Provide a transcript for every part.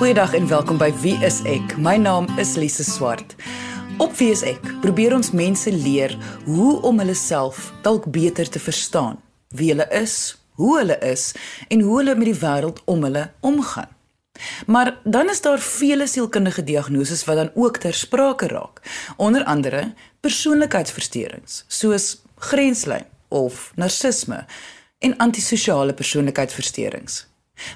Goeiedag en welkom by Wie is ek? My naam is Lise Swart. Op Wie is ek? Probeer ons mense leer hoe om hulle self dalk beter te verstaan. Wie hulle is, hoe hulle is en hoe hulle met die wêreld om hulle omgaan. Maar dan is daar vele sielkundige diagnoses wat dan ook ter sprake raak. Onder andere persoonlikheidsversteurings soos grenslyn of narcisme en antisosiale persoonlikheidsversteurings.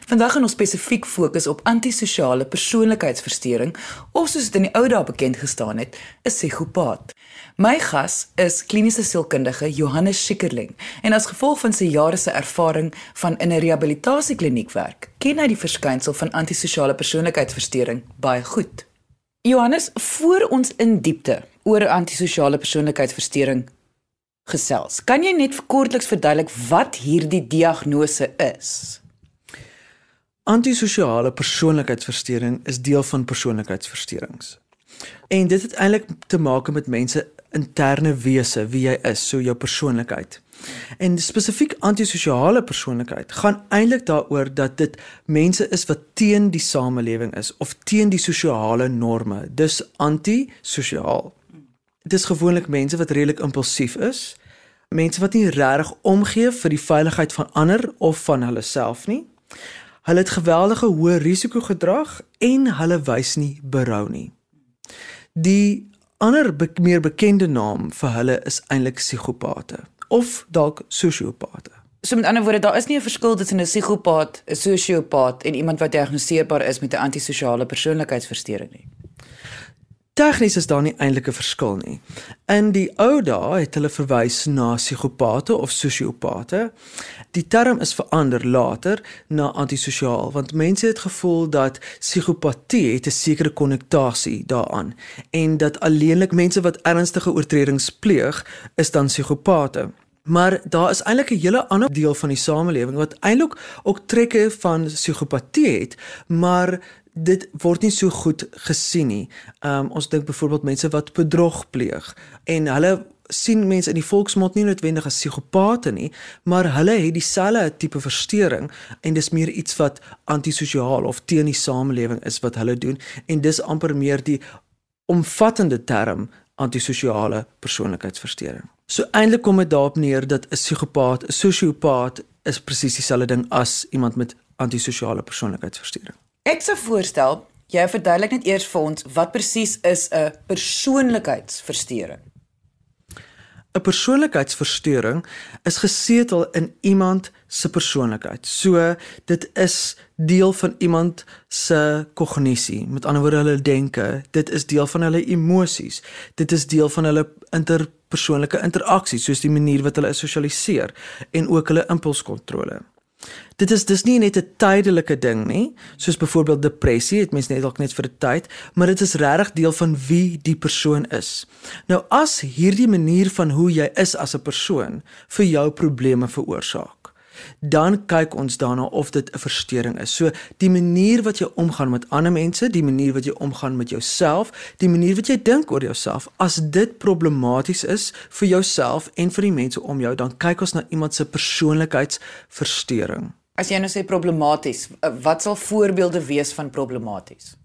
Vandag gaan ons spesifiek fokus op antisosiale persoonlikheidsversteuring of soos dit in die ou dae bekend gestaan het, 'n psigopaat. My gas is kliniese sielkundige Johannes Schikkerling en as gevolg van sy jare se ervaring van in 'n rehabilitasiekliniek werk, ken hy die verskynsel van antisosiale persoonlikheidsversteuring baie goed. Johannes, voor ons in diepte oor antisosiale persoonlikheidsversteuring gesels, kan jy net kortliks verduidelik wat hierdie diagnose is? Antisosiale persoonlikheidsversteuring is deel van persoonlikheidsversteurings. En dit het eintlik te maak met mense interne wese, wie jy is, so jou persoonlikheid. En spesifiek antisosiale persoonlikheid gaan eintlik daaroor dat dit mense is wat teen die samelewing is of teen die sosiale norme. Dis antisosiaal. Dit is gewoonlik mense wat redelik impulsief is, mense wat nie regtig omgee vir die veiligheid van ander of van hulle self nie. Hulle het geweldige hoë risiko gedrag en hulle wys nie berou nie. Die ander be meer bekende naam vir hulle is eintlik psigopate of dalk sosiopate. So met ander woorde, daar is nie 'n verskil tussen 'n psigopaat, 'n sosiopaat en iemand wat diagnoseerbaar is met 'n antisosiale persoonlikheidsversteuring nie. Tegnies is daar nie eintlik 'n verskil nie. In die ou dae het hulle verwys na psigopate of sosiopate. Die term is verander later na antisosiaal want mense het gevoel dat psigopatie het 'n sekere konnektasie daaraan en dat alleenlik mense wat ernstige oortredings pleeg is dan psigopate. Maar daar is eintlik 'n hele ander deel van die samelewing wat eintlik ook trekke van psigopatie het, maar dit word nie so goed gesien nie. Um ons dink byvoorbeeld mense wat bedrog pleeg en hulle sien mense in die volksmond nie noodwendig as psigopate nie, maar hulle het dieselfde tipe verstoring en dis meer iets wat antisosiaal of teen die samelewing is wat hulle doen en dis amper meer die omvattende term antisosiale persoonlikheidsversteuring. So eintlik kom dit daarop neer dat 'n psigopaat, 'n sosiopaat is presies dieselfde ding as iemand met antisosiale persoonlikheidsversteuring. Ek sou voorstel jy verduidelik net eers vir ons wat presies is 'n persoonlikheidsversteuring. 'n Persoonlikheidsversteuring is gesetel in iemand se persoonlikheid. So dit is deel van iemand se kognisie, met ander woorde hulle denke, dit is deel van hulle emosies. Dit is deel van hulle interpersoonlike interaksies, soos die manier wat hulle sosialiseer en ook hulle impulskontrole. Dit is dis nie net 'n tydelike ding nie, soos byvoorbeeld depressie, dit mens net dalk net vir 'n tyd, maar dit is regtig deel van wie die persoon is. Nou as hierdie manier van hoe jy is as 'n persoon vir jou probleme veroorsaak, dan kyk ons daarna of dit 'n verstoring is. So die manier wat jy omgaan met ander mense, die manier wat jy omgaan met jouself, die manier wat jy dink oor jouself, as dit problematies is vir jouself en vir die mense om jou, dan kyk ons na iemand se persoonlikheidsversteuring. As jy nou sê problematies, wat sal voorbeelde wees van problematies?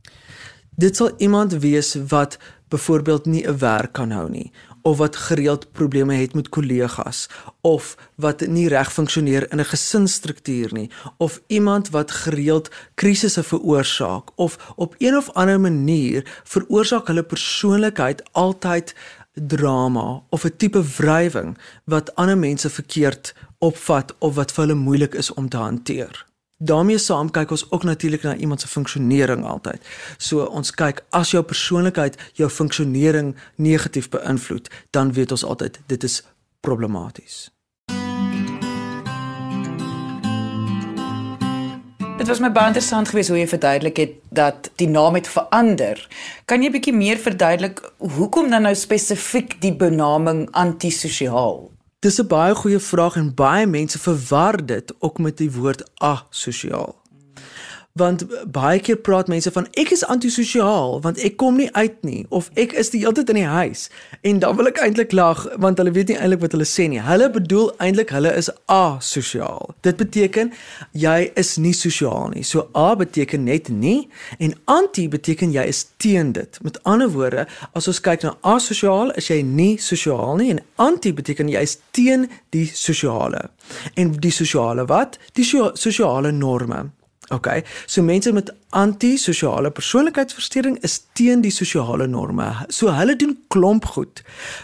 Dit sal iemand wees wat byvoorbeeld nie 'n werk kan hou nie of wat gereeld probleme het met kollegas of wat nie reg funksioneer in 'n gesinsstruktuur nie of iemand wat gereeld krisisse veroorsaak of op een of ander manier veroorsaak hulle persoonlikheid altyd drama of 'n tipe wrywing wat ander mense verkeerd opvat of wat vir hulle moeilik is om te hanteer daarmee saam kyk ons ook natuurlik na iemand se funksionering altyd. So ons kyk as jou persoonlikheid jou funksionering negatief beïnvloed, dan weet ons altyd dit is problematies. Dit was my baie interessant geweest hoe jy verduidelik het dat die naam het verander. Kan jy bietjie meer verduidelik hoekom dan nou spesifiek die benaming antisosiaal? Dis 'n baie goeie vraag en baie mense verwar dit ook met die woord asosiaal. Want baie keer praat mense van ek is antisosiaal want ek kom nie uit nie of ek is die hele tyd in die huis en dan wil ek eintlik lag want hulle weet nie eintlik wat hulle sê nie. Hulle bedoel eintlik hulle is asosiaal. Dit beteken jy is nie sosiaal nie. So a beteken net nie en anti beteken jy is teen dit. Met ander woorde, as ons kyk na asosiaal, is jy nie sosiaal nie en anti beteken jy is teen die sosiale. En die sosiale wat? Die sosiale norme. Okay. So mense met antisosiale persoonlikheidsversteuring is teen die sosiale norme. So hulle doen klomp goed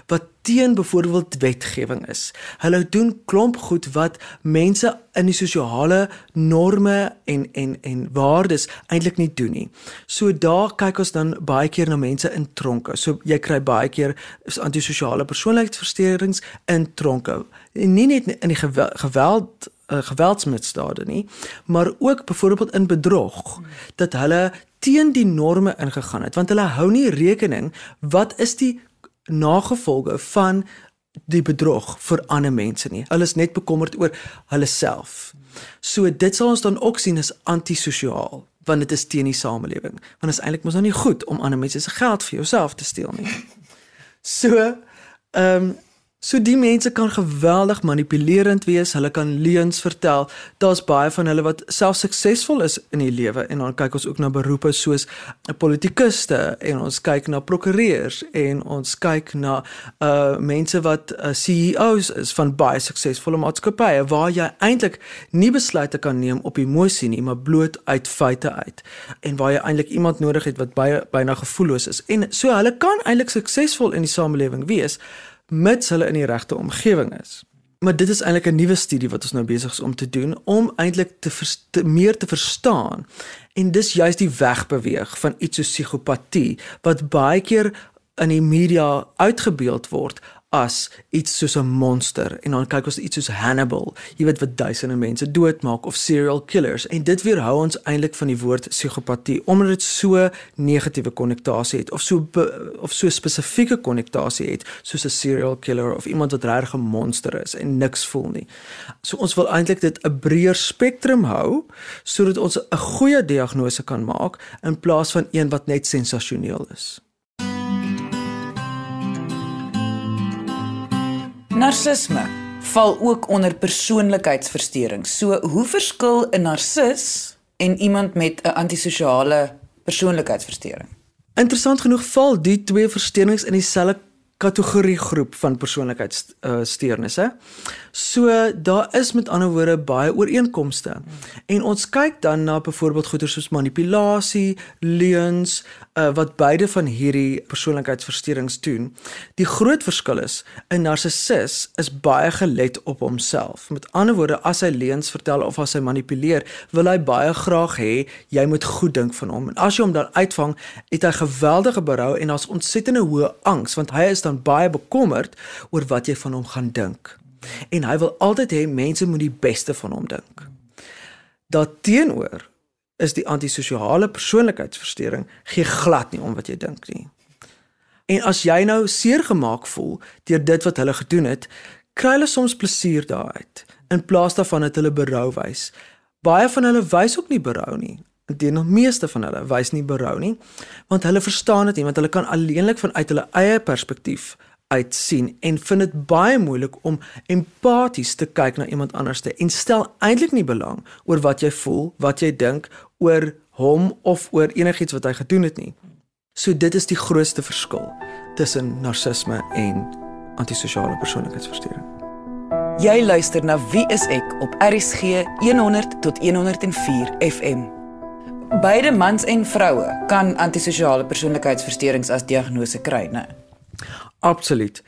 wat teen byvoorbeeld wetgewing is. Hulle doen klomp goed wat mense in die sosiale norme en en en waardes eintlik nie doen nie. So daar kyk ons dan baie keer na mense in tronke. So jy kry baie keer antisosiale persoonlikheidsversteurings in tronke. En nie net in die geweld uh, geweldsmisdade nie, maar ook byvoorbeeld in bedrog dat hulle teen die norme ingegaan het want hulle hou nie rekening wat is die nagevolge van die bedrog vir ander mense nie. Hulle is net bekommerd oor hulle self. So dit sal ons dan ook sien as antisosiaal want dit is teen die samelewing. Want dit is eintlik mos nou nie goed om ander mense se geld vir jouself te steel nie. So ehm um, So die mense kan geweldig manipulerend wees, hulle kan leuns vertel. Daar's baie van hulle wat self suksesvol is in die lewe en dan kyk ons ook na beroepe soos 'n politikuste en ons kyk na prokureurs en ons kyk na uh mense wat uh, CEOs is van baie suksesvolle maatskappye waar jy eintlik nie besluite kan neem op emosie nie, maar bloot uit feite uit. En waar jy eintlik iemand nodig het wat baie byna gevoelloos is. En so hulle kan eintlik suksesvol in die samelewing wees mits hulle in die regte omgewing is. Maar dit is eintlik 'n nuwe studie wat ons nou besig is om te doen om eintlik te, te meer te verstaan. En dis juist die wegbeweeg van iets soos psigopatie wat baie keer in die media uitgebeeld word as iets soos 'n monster en dan kyk ons iets soos Hannibal, jy weet wat duisende mense doodmaak of serial killers en dit weerhou ons eintlik van die woord psigopatie omdat dit so negatiewe konnotasie het of so be, of so spesifieke konnotasie het soos 'n serial killer of iemand wat regtig 'n monster is en niks voel nie. So ons wil eintlik dit 'n breër spektrum hou sodat ons 'n goeie diagnose kan maak in plaas van een wat net sensasioneel is. Narcisme val ook onder persoonlikheidsversteuring. So, hoe verskil 'n narcis en iemand met 'n antisosiale persoonlikheidsversteuring? Interessant genoeg val die twee versteurings in dieselfde kategorie groep van persoonlikheidssteurnisse. Uh, so daar is met ander woorde baie ooreenkomste. En ons kyk dan na byvoorbeeld goeie soos manipulasie, leuns, uh, wat beide van hierdie persoonlikheidsversteurings doen. Die groot verskil is 'n narcissus is baie gelet op homself. Met ander woorde, as hy leuns vertel of as hy manipuleer, wil hy baie graag hê jy moet goed dink van hom. En as jy hom dan uitvang, het hy geweldige berou en daar's ontsettende hoë angs want hy is dan baie bekommerd oor wat jy van hom gaan dink. En hy wil altyd hê mense moet die beste van hom dink. Daarteenoor is die antisosiale persoonlikheidsversteuring gee glad nie om wat jy dink nie. En as jy nou seer gemaak voel deur dit wat hulle gedoen het, kry hulle soms plesier daaruit in plaas daarvan dat hulle berou wys. Baie van hulle wys ook nie berou nie. Inteendeel, meeste van hulle wys nie berou nie, want hulle verstaan dit nie, want hulle kan alleenlik vanuit hulle eie perspektief uit sien en vind dit baie moeilik om empaties te kyk na iemand anderste en stel eintlik nie belang oor wat jy voel, wat jy dink oor hom of oor enigiets wat hy gedoen het nie. So dit is die grootste verskil tussen narcisme en antisosiale persoonlikheidsversteuring. Jy luister na Wie is ek op RCG 100 tot 104 FM. Beide mans en vroue kan antisosiale persoonlikheidsversteurings as diagnose kry, né? Absoluut.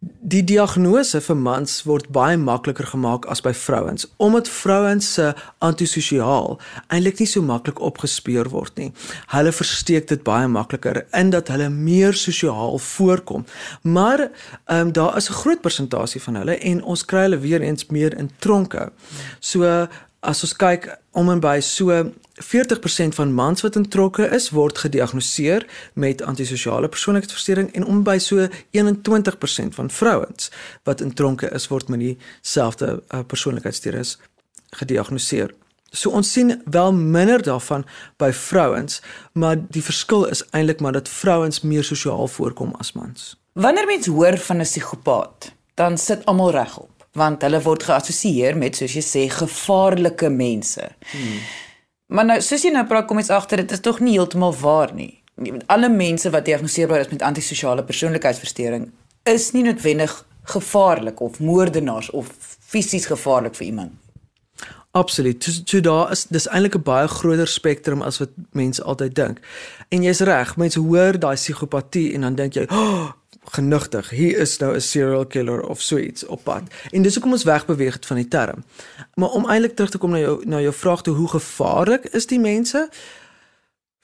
Die diagnose vir mans word baie makliker gemaak as by vrouens omdat vrouens se antisosiaal eintlik nie so maklik opgespeur word nie. Hulle versteek dit baie makliker in dat hulle meer sosiaal voorkom. Maar ehm um, daar is 'n groot persentasie van hulle en ons kry hulle weer eens meer in tronke. So as ons kyk om en by so 40% van mans wat in trokke is word gediagnoseer met antisosiale persoonlikheidsversteuring en om by so 21% van vrouens wat in tronke is word met dieselfde uh, persoonlikheidsstoornis gediagnoseer. So ons sien wel minder daarvan by vrouens, maar die verskil is eintlik maar dat vrouens meer sosiaal voorkom as mans. Wanneer mens hoor van 'n psigopaat, dan sit almal regop, want hulle word geassosieer met soos jy sê gevaarlike mense. Hmm. Maar nou soos jy nou praat kom iets agter dit is tog nie heeltemal waar nie. Alle mense wat diagnoseerbaar is met antisosiale persoonlikheidsversteuring is nie noodwendig gevaarlik of moordenaars of fisies gevaarlik vir iemand. Absoluut. So, so daar is dis eintlik 'n baie groter spektrum as wat mense altyd dink. En jy's reg, mense hoor daai psigopatie en dan dink jy, oh, genigtig, hier is nou 'n serial killer of so iets op pad. En dis hoekom ons wegbeweeg het van die term. Maar om eintlik terug te kom na jou na jou vraag toe hoe gevaarlik is die mense?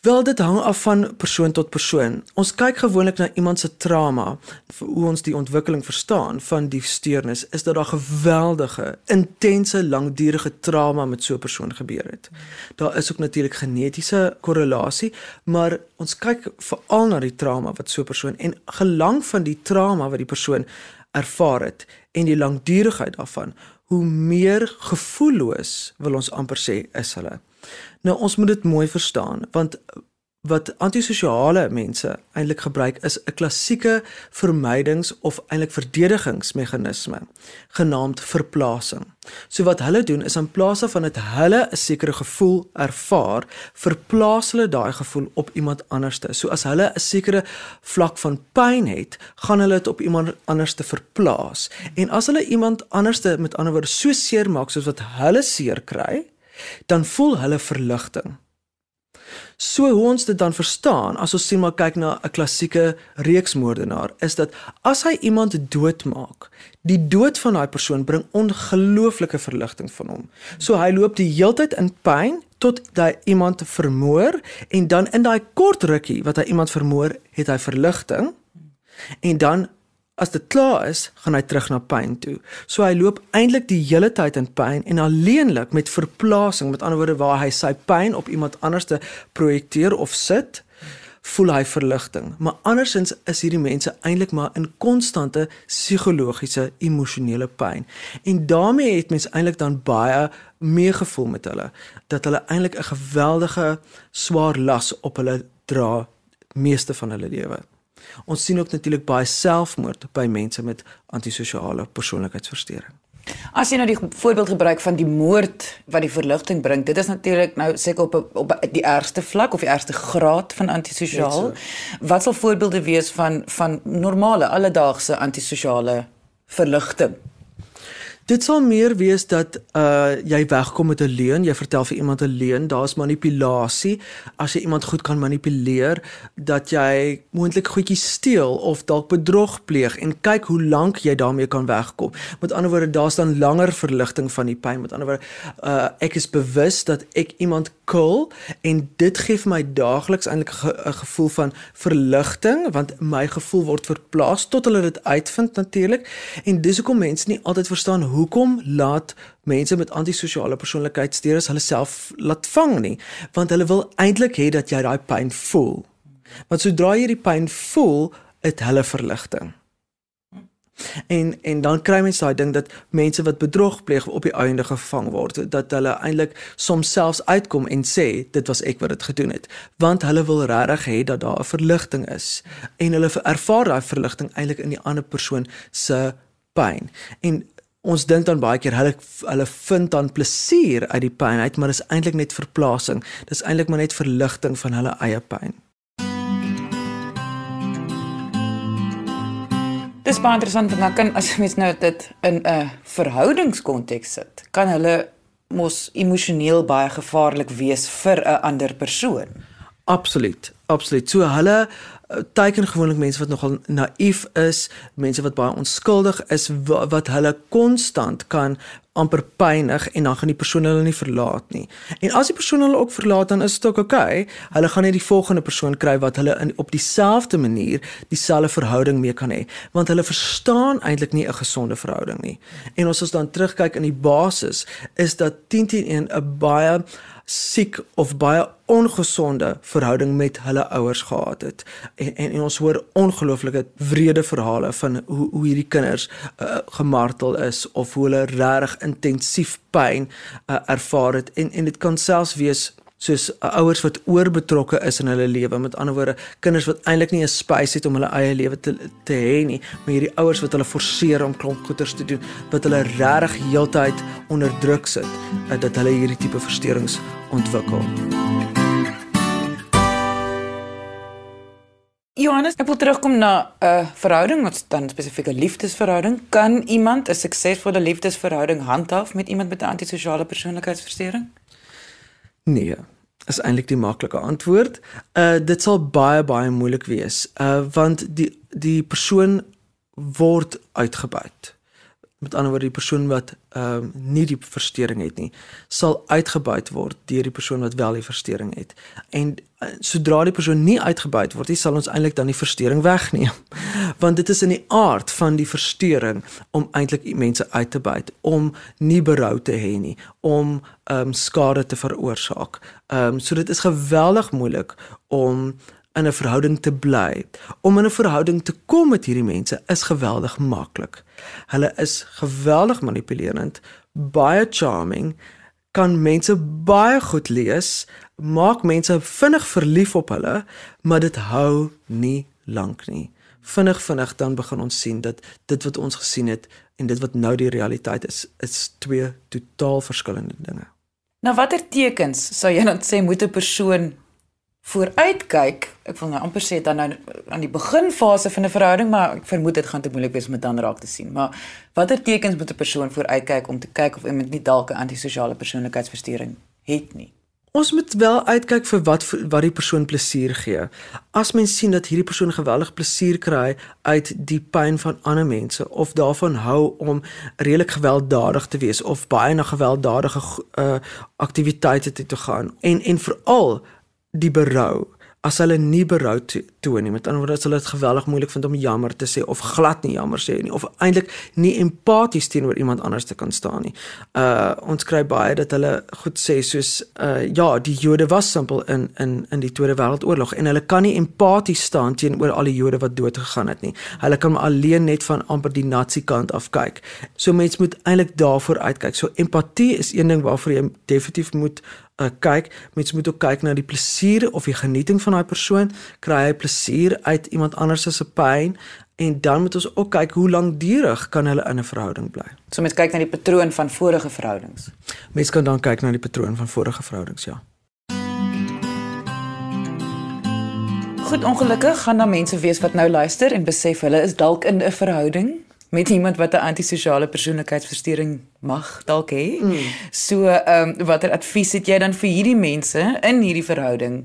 Wel dit hang af van persoon tot persoon. Ons kyk gewoonlik na iemand se trauma, hoe ons die ontwikkeling verstaan van die steurnis, is dat daar geweldige, intense, langdurige trauma met so 'n persoon gebeur het. Daar is ook natuurlik genetiese korrelasie, maar ons kyk veral na die trauma wat so 'n persoon en gelang van die trauma wat die persoon ervaar het en die langdurigheid daarvan, hoe meer gevoelloos wil ons amper sê is hulle. Nou ons moet dit mooi verstaan want wat antisosiale mense eintlik gebruik is 'n klassieke vermydings of eintlik verdedigingsmeganisme genaamd verplasing. So wat hulle doen is in plaas van dat hulle 'n sekere gevoel ervaar, verplaas hulle daai gevoel op iemand anderste. So as hulle 'n sekere vlak van pyn het, gaan hulle dit op iemand anderste verplaas. En as hulle iemand anderste met ander woorde so seer maak soos wat hulle seer kry, dan voel hulle verligting. So hoe ons dit dan verstaan as ons sien maar kyk na 'n klassieke reeksmoordenaar is dat as hy iemand doodmaak, die dood van daai persoon bring ongelooflike verligting van hom. So hy loop die heeltyd in pyn tot hy iemand vermoor en dan in daai kort rukkie wat hy iemand vermoor, het hy verligting. En dan As dit klaar is, gaan hy terug na pyn toe. So hy loop eintlik die hele tyd in pyn en alleenlik met verplasing, met ander woorde waar hy sy pyn op iemand anders te projekteer of sit, voel hy verligting. Maar andersins is hierdie mense eintlik maar in konstante psigologiese emosionele pyn. En daarmee het mens eintlik dan baie meer gevoel met hulle dat hulle eintlik 'n geweldige swaar las op hulle dra meeste van hulle lewe. Ons sien ook natuurlik baie selfmoord by mense met antisosiale persoonlikheidsversteuring. As jy nou die voorbeeld gebruik van die moord wat die verligting bring, dit is natuurlik nou seker op op die ergste vlak of die ergste graad van antisosiaal. So. Wat sal voorbeelde wees van van normale alledaagse antisosiale verligting? Dit sal meer wees dat uh jy wegkom met 'n leuen, jy vertel vir iemand 'n leuen, daar's manipulasie. As jy iemand goed kan manipuleer, dat jy moontlik goedjies steel of dalk bedrog pleeg en kyk hoe lank jy daarmee kan wegkom. Met ander woorde, daar's dan langer verligting van die pyn. Met ander woorde, uh ek is bewus dat ek iemand kil en dit gee vir my daagliks eintlik 'n gevoel van verligting want my gevoel word verplaas tot hulle dit uitvind natuurlik. En dis hoekom mense nie altyd verstaan hoekom laat mense met antisosiale persoonlikheidsstoornis hulle self laat vang nie? Want hulle wil eintlik hê dat jy daai pyn voel. Want sodra jy die pyn voel het hulle verligting. En en dan kry mense daai ding dat mense wat bedrog pleeg op die einde gevang word. Dat hulle eintlik soms selfs uitkom en sê dit was ek wat dit gedoen het. Want hulle wil regtig hê dat daar 'n verligting is. En hulle ervaar daai verligting eintlik in die ander persoon se pyn en ons dink dan baie keer hulle hulle vind dan plesier uit die pyn uit, maar dit is eintlik net verplasing. Dis eintlik maar net verligting van hulle eie pyn. Dis baie interessant want dan kan as mens nou dit in 'n verhoudingskonteks sit, kan hulle mos emosioneel baie gevaarlik wees vir 'n ander persoon. Absoluut. Absoluut. So hulle teiken gewoonlik mense wat nogal naïef is, mense wat baie onskuldig is wat, wat hulle konstant kan amper pynig en dan gaan die persoon hulle nie verlaat nie. En as die persoon hulle ook verlaat dan is dit ook oukei. Okay. Hulle gaan net die volgende persoon kry wat hulle in op dieselfde manier dieselfde verhouding mee kan hê, want hulle verstaan eintlik nie 'n gesonde verhouding nie. En ons as dan terugkyk in die basis is dat 10 teen 1 'n baie siek of baie ongesonde verhouding met hulle ouers gehad het. en en, en ons hoor ongelooflike wrede verhale van hoe hoe hierdie kinders uh, gemartel is of hoe hulle regtig intensief pyn uh, ervaar het en en dit kan selfs wees soos uh, ouers wat oorbetrokke is in hulle lewe met ander woorde kinders wat eintlik nie 'n space het om hulle eie lewe te te hê nie maar hierdie ouers wat hulle forceer om klomp goeders te doen wat hulle regtig heeltyd onder druk sit uh, dat hulle hierdie tipe versteurings ontwikkel. Johannes, ek wil terugkom na 'n uh, verhouding, wat dan spesifiek 'n liefdesverhouding. Kan iemand 'n suksesvolle liefdesverhouding handhaaf met iemand met 'n antisosiale persoonlikheidsversteuring? Nee, is eintlik die maklike antwoord. Uh dit sal baie baie moeilik wees. Uh want die die persoon word uitgebuit met ander woorde die persoon wat ehm um, nie die verstoring het nie sal uitgebuit word deur die persoon wat wel die verstoring het. En uh, sodra die persoon nie uitgebuit word nie sal ons eintlik dan die verstoring wegneem. Want dit is in die aard van die verstoring om eintlik mense uit te buit om nie berou te hê nie om ehm um, skade te veroorsaak. Ehm um, so dit is geweldig moeilik om in 'n verhouding te bly. Om in 'n verhouding te kom met hierdie mense is geweldig maklik. Hulle is geweldig manipulerend, baie charming, kan mense baie goed lees, maak mense vinnig verlief op hulle, maar dit hou nie lank nie. Vinnig vinnig dan begin ons sien dat dit wat ons gesien het en dit wat nou die realiteit is, is twee totaal verskillende dinge. Nou watter tekens sou jy dan sê moet 'n persoon vooruitkyk, ek wil nou amper sê dan nou aan die beginfase van 'n verhouding, maar ek vermoed dit gaan te moeilik wees om dit dan raak te sien. Maar watter tekens moet 'n persoon vooruitkyk om te kyk of iemand nie dalk 'n antisosiale persoonlikheidsversteuring het nie? Ons moet wel uitkyk vir wat wat die persoon plesier gee. As mens sien dat hierdie persoon geweldig plesier kry uit die pyn van ander mense of daarvan hou om redelik gewelddadig te wees of baie na gewelddadige uh, aktiwiteite te, te gaan en en veral die berou as hulle nie berou toon nie met ander woorde as hulle dit geweldig moeilik vind om jammer te sê of glad nie jammer sê nie of eintlik nie empaties teenoor iemand anders te kan staan nie. Uh ons kry baie dat hulle goed sê soos uh ja, die Jode was simpel in in in die Tweede Wêreldoorlog en hulle kan nie empaties staan teenoor al die Jode wat dood gegaan het nie. Hulle kan alleen net van amper die Nazi kant af kyk. So mense moet eintlik daarvoor uitkyk. So empatie is een ding waarvoor jy definitief moet uh, kyk, mens moet ook kyk na die plesier of die genieting van daai persoon, kry hy plesier uit iemand anders se pyn en dan moet ons ook kyk hoe lankdurig kan hulle in 'n verhouding bly. So mens kyk na die patroon van vorige verhoudings. Mens kan dan kyk na die patroon van vorige verhoudings, ja. Goed ongelukkig gaan daar mense wees wat nou luister en besef hulle is dalk in 'n verhouding met iemand wat 'n antisosiale persoonlikheidsversteuring mag dalk hê. Mm. So, ehm um, watter advies het jy dan vir hierdie mense in hierdie verhouding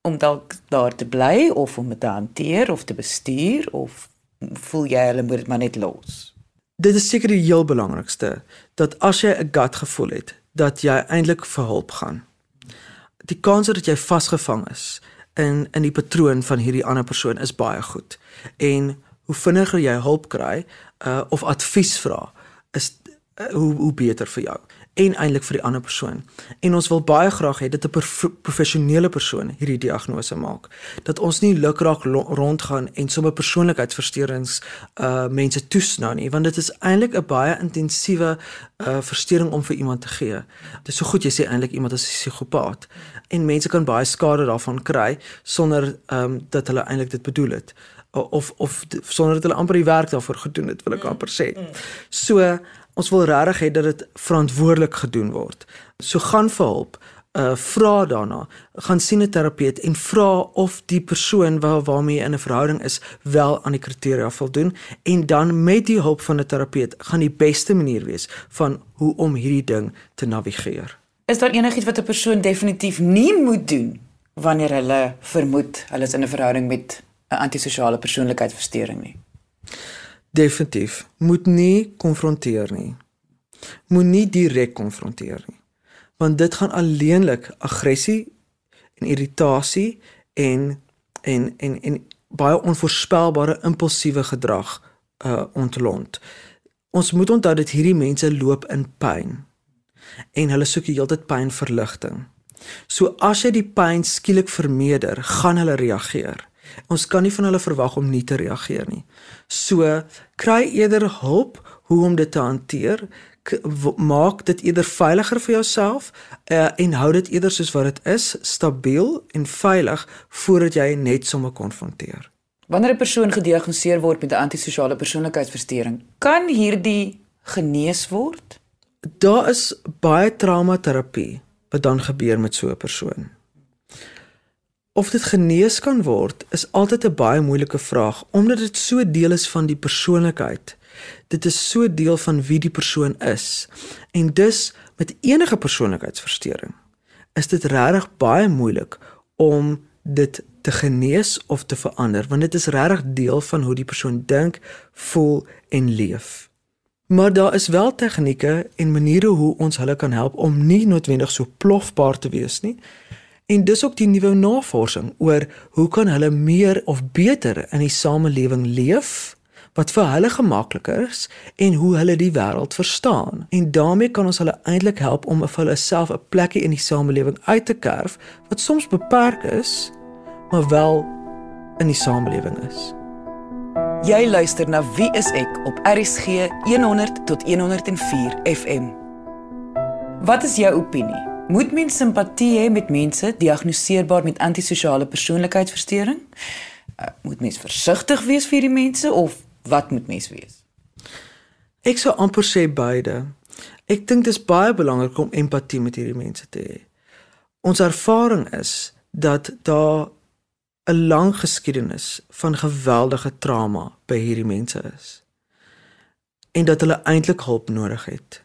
om dalk daar te bly of om dit te hanteer of te bestuur of voel jy hulle moet dit maar net los? Dit is seker die heel belangrikste dat as jy 'n gut gevoel het dat jy eintlik vir hulp gaan. Die kans dat jy vasgevang is in in die patroon van hierdie ander persoon is baie goed. En hoe vinniger jy hulp kry uh of advies vra is uh, hoe hoe beter vir jou en eintlik vir die ander persoon. En ons wil baie graag hê dat 'n professionele persoon hierdie diagnose maak. Dat ons nie lukraak rondgaan en sommer persoonlikheidsversteurings uh mense toesnou nie, want dit is eintlik 'n baie intensiewe uh versteuring om vir iemand te gee. Dit is so goed jy sê eintlik iemand is 'n psigopaat en mense kan baie skade daarvan kry sonder ehm um, dat hulle eintlik dit bedoel het of of sonder dat hulle amper die werk daarvoor gedoen het, wil ek mm. amper sê. Mm. So ons wil regtig hê dat dit verantwoordelik gedoen word. So gaan vir hulp, uh vra daarna, gaan sien 'n terapeut en vra of die persoon waar waarmee jy in 'n verhouding is wel aan die kriteria voldoen en dan met die hulp van 'n terapeut gaan die beste manier wees van hoe om hierdie ding te navigeer. Is daar enigiets wat 'n persoon definitief nie moet doen wanneer hulle vermoed hulle is in 'n verhouding met 'n antisosiale persoonlikheidsversteuring nie. Definitief moet nie konfronteer nie. Moenie direk konfronteer nie. Want dit gaan alleenlik aggressie en irritasie en en en en baie onvoorspelbare impulsiewe gedrag uh ontlont. Ons moet onthou dat hierdie mense loop in pyn en hulle soek die hele tyd pynverligting. So as jy die pyn skielik vermeerder, gaan hulle reageer. Ons kan nie van hulle verwag om nie te reageer nie. So kry eerder hulp hoe om dit te hanteer. Maak dit eerder veiliger vir jouself uh, en hou dit eerder soos wat dit is, stabiel en veilig voordat jy net sommer konfronteer. Wanneer 'n persoon gediagnoseer word met 'n antisosiale persoonlikheidsversteuring, kan hierdie genees word? Daar is baie traumaterapie wat dan gebeur met so 'n persoon. Of dit genees kan word, is altyd 'n baie moeilike vraag omdat dit so deel is van die persoonlikheid. Dit is so deel van wie die persoon is. En dus met enige persoonlikheidsversteuring is dit regtig baie moeilik om dit te genees of te verander want dit is regtig deel van hoe die persoon dink, voel en leef. Maar daar is wel tegnieke en maniere hoe ons hulle kan help om nie noodwendig so plofbaar te wees nie. En dis ook die nuwe navorsing oor hoe kan hulle meer of beter in die samelewing leef wat vir hulle gemakliker is en hoe hulle die wêreld verstaan. En daarmee kan ons hulle eintlik help om vir hulle self 'n plekkie in die samelewing uit te kerf wat soms beperk is, maar wel in die samelewing is. Jy luister na Wie is ek op RCG 100 tot 104 FM. Wat is jou opinie? Moet mens simpatie hê met mense diagnoseerbaar met antisosiale persoonlikheidsversteuring? Uh, moet mens versigtig wees vir hierdie mense of wat moet mens wees? Ek sou amper sê beide. Ek dink dit is baie belangrik om empatie met hierdie mense te hê. Ons ervaring is dat daar 'n lang geskiedenis van geweldige trauma by hierdie mense is en dat hulle eintlik hulp nodig het.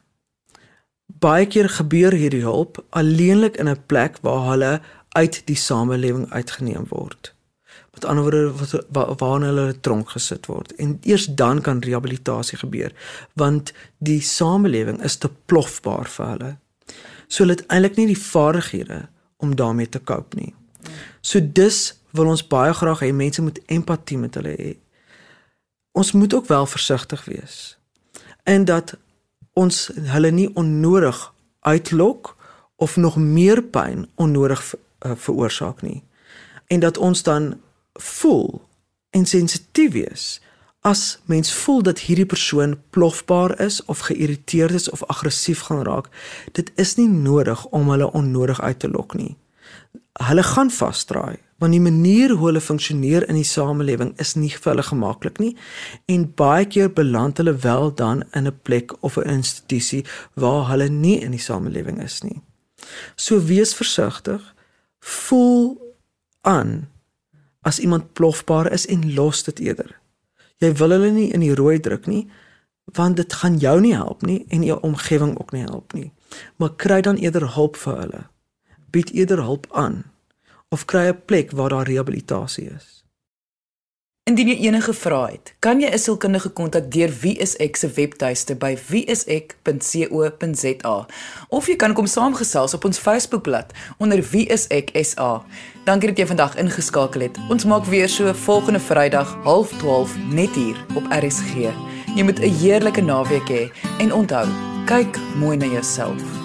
Baie keer gebeur hierdie hulp alleenlik in 'n plek waar hulle uit die samelewing uitgeneem word. Met ander woorde waar, hulle tronk gesit word en eers dan kan rehabilitasie gebeur want die samelewing is te plofbaar vir hulle. So hulle het eintlik nie die vaardighede om daarmee te cope nie. So dus wil ons baie graag hê mense moet empatie met hulle hê. Ons moet ook wel versigtig wees. En dat ons hulle nie onnodig uitlok of nog meer pyn onnodig uh, veroorsaak nie. En dat ons dan voel en sensitief wees as mens voel dat hierdie persoon plofbaar is of geïrriteerd is of aggressief gaan raak, dit is nie nodig om hulle onnodig uit te lok nie. Hulle gaan vasdraai want die manier hoe hulle funksioneer in die samelewing is nie vir hulle gemaklik nie en baie keer beland hulle wel dan in 'n plek of 'n institusie waar hulle nie in die samelewing is nie. So wees versigtig. Voel aan as iemand plofbaar is en los dit eerder. Jy wil hulle nie in die rooi druk nie want dit gaan jou nie help nie en jou omgewing ook nie help nie. Maar kry dan eerder hulp vir hulle. Bied eerder hulp aan of kry 'n plek waar daar rehabilitasie is. Indien jy enige vrae het, kan jy 'n sielkundige kontak deur Wie is ek se webtuiste by wieisek.co.za of jy kan kom saamgesels op ons Facebookblad onder Wie is ek SA. Dankie dat jy vandag ingeskakel het. Ons maak weer so volgende Vrydag 12:30 net hier op RSG. Jy moet 'n heerlike naweek hê en onthou, kyk mooi na jouself.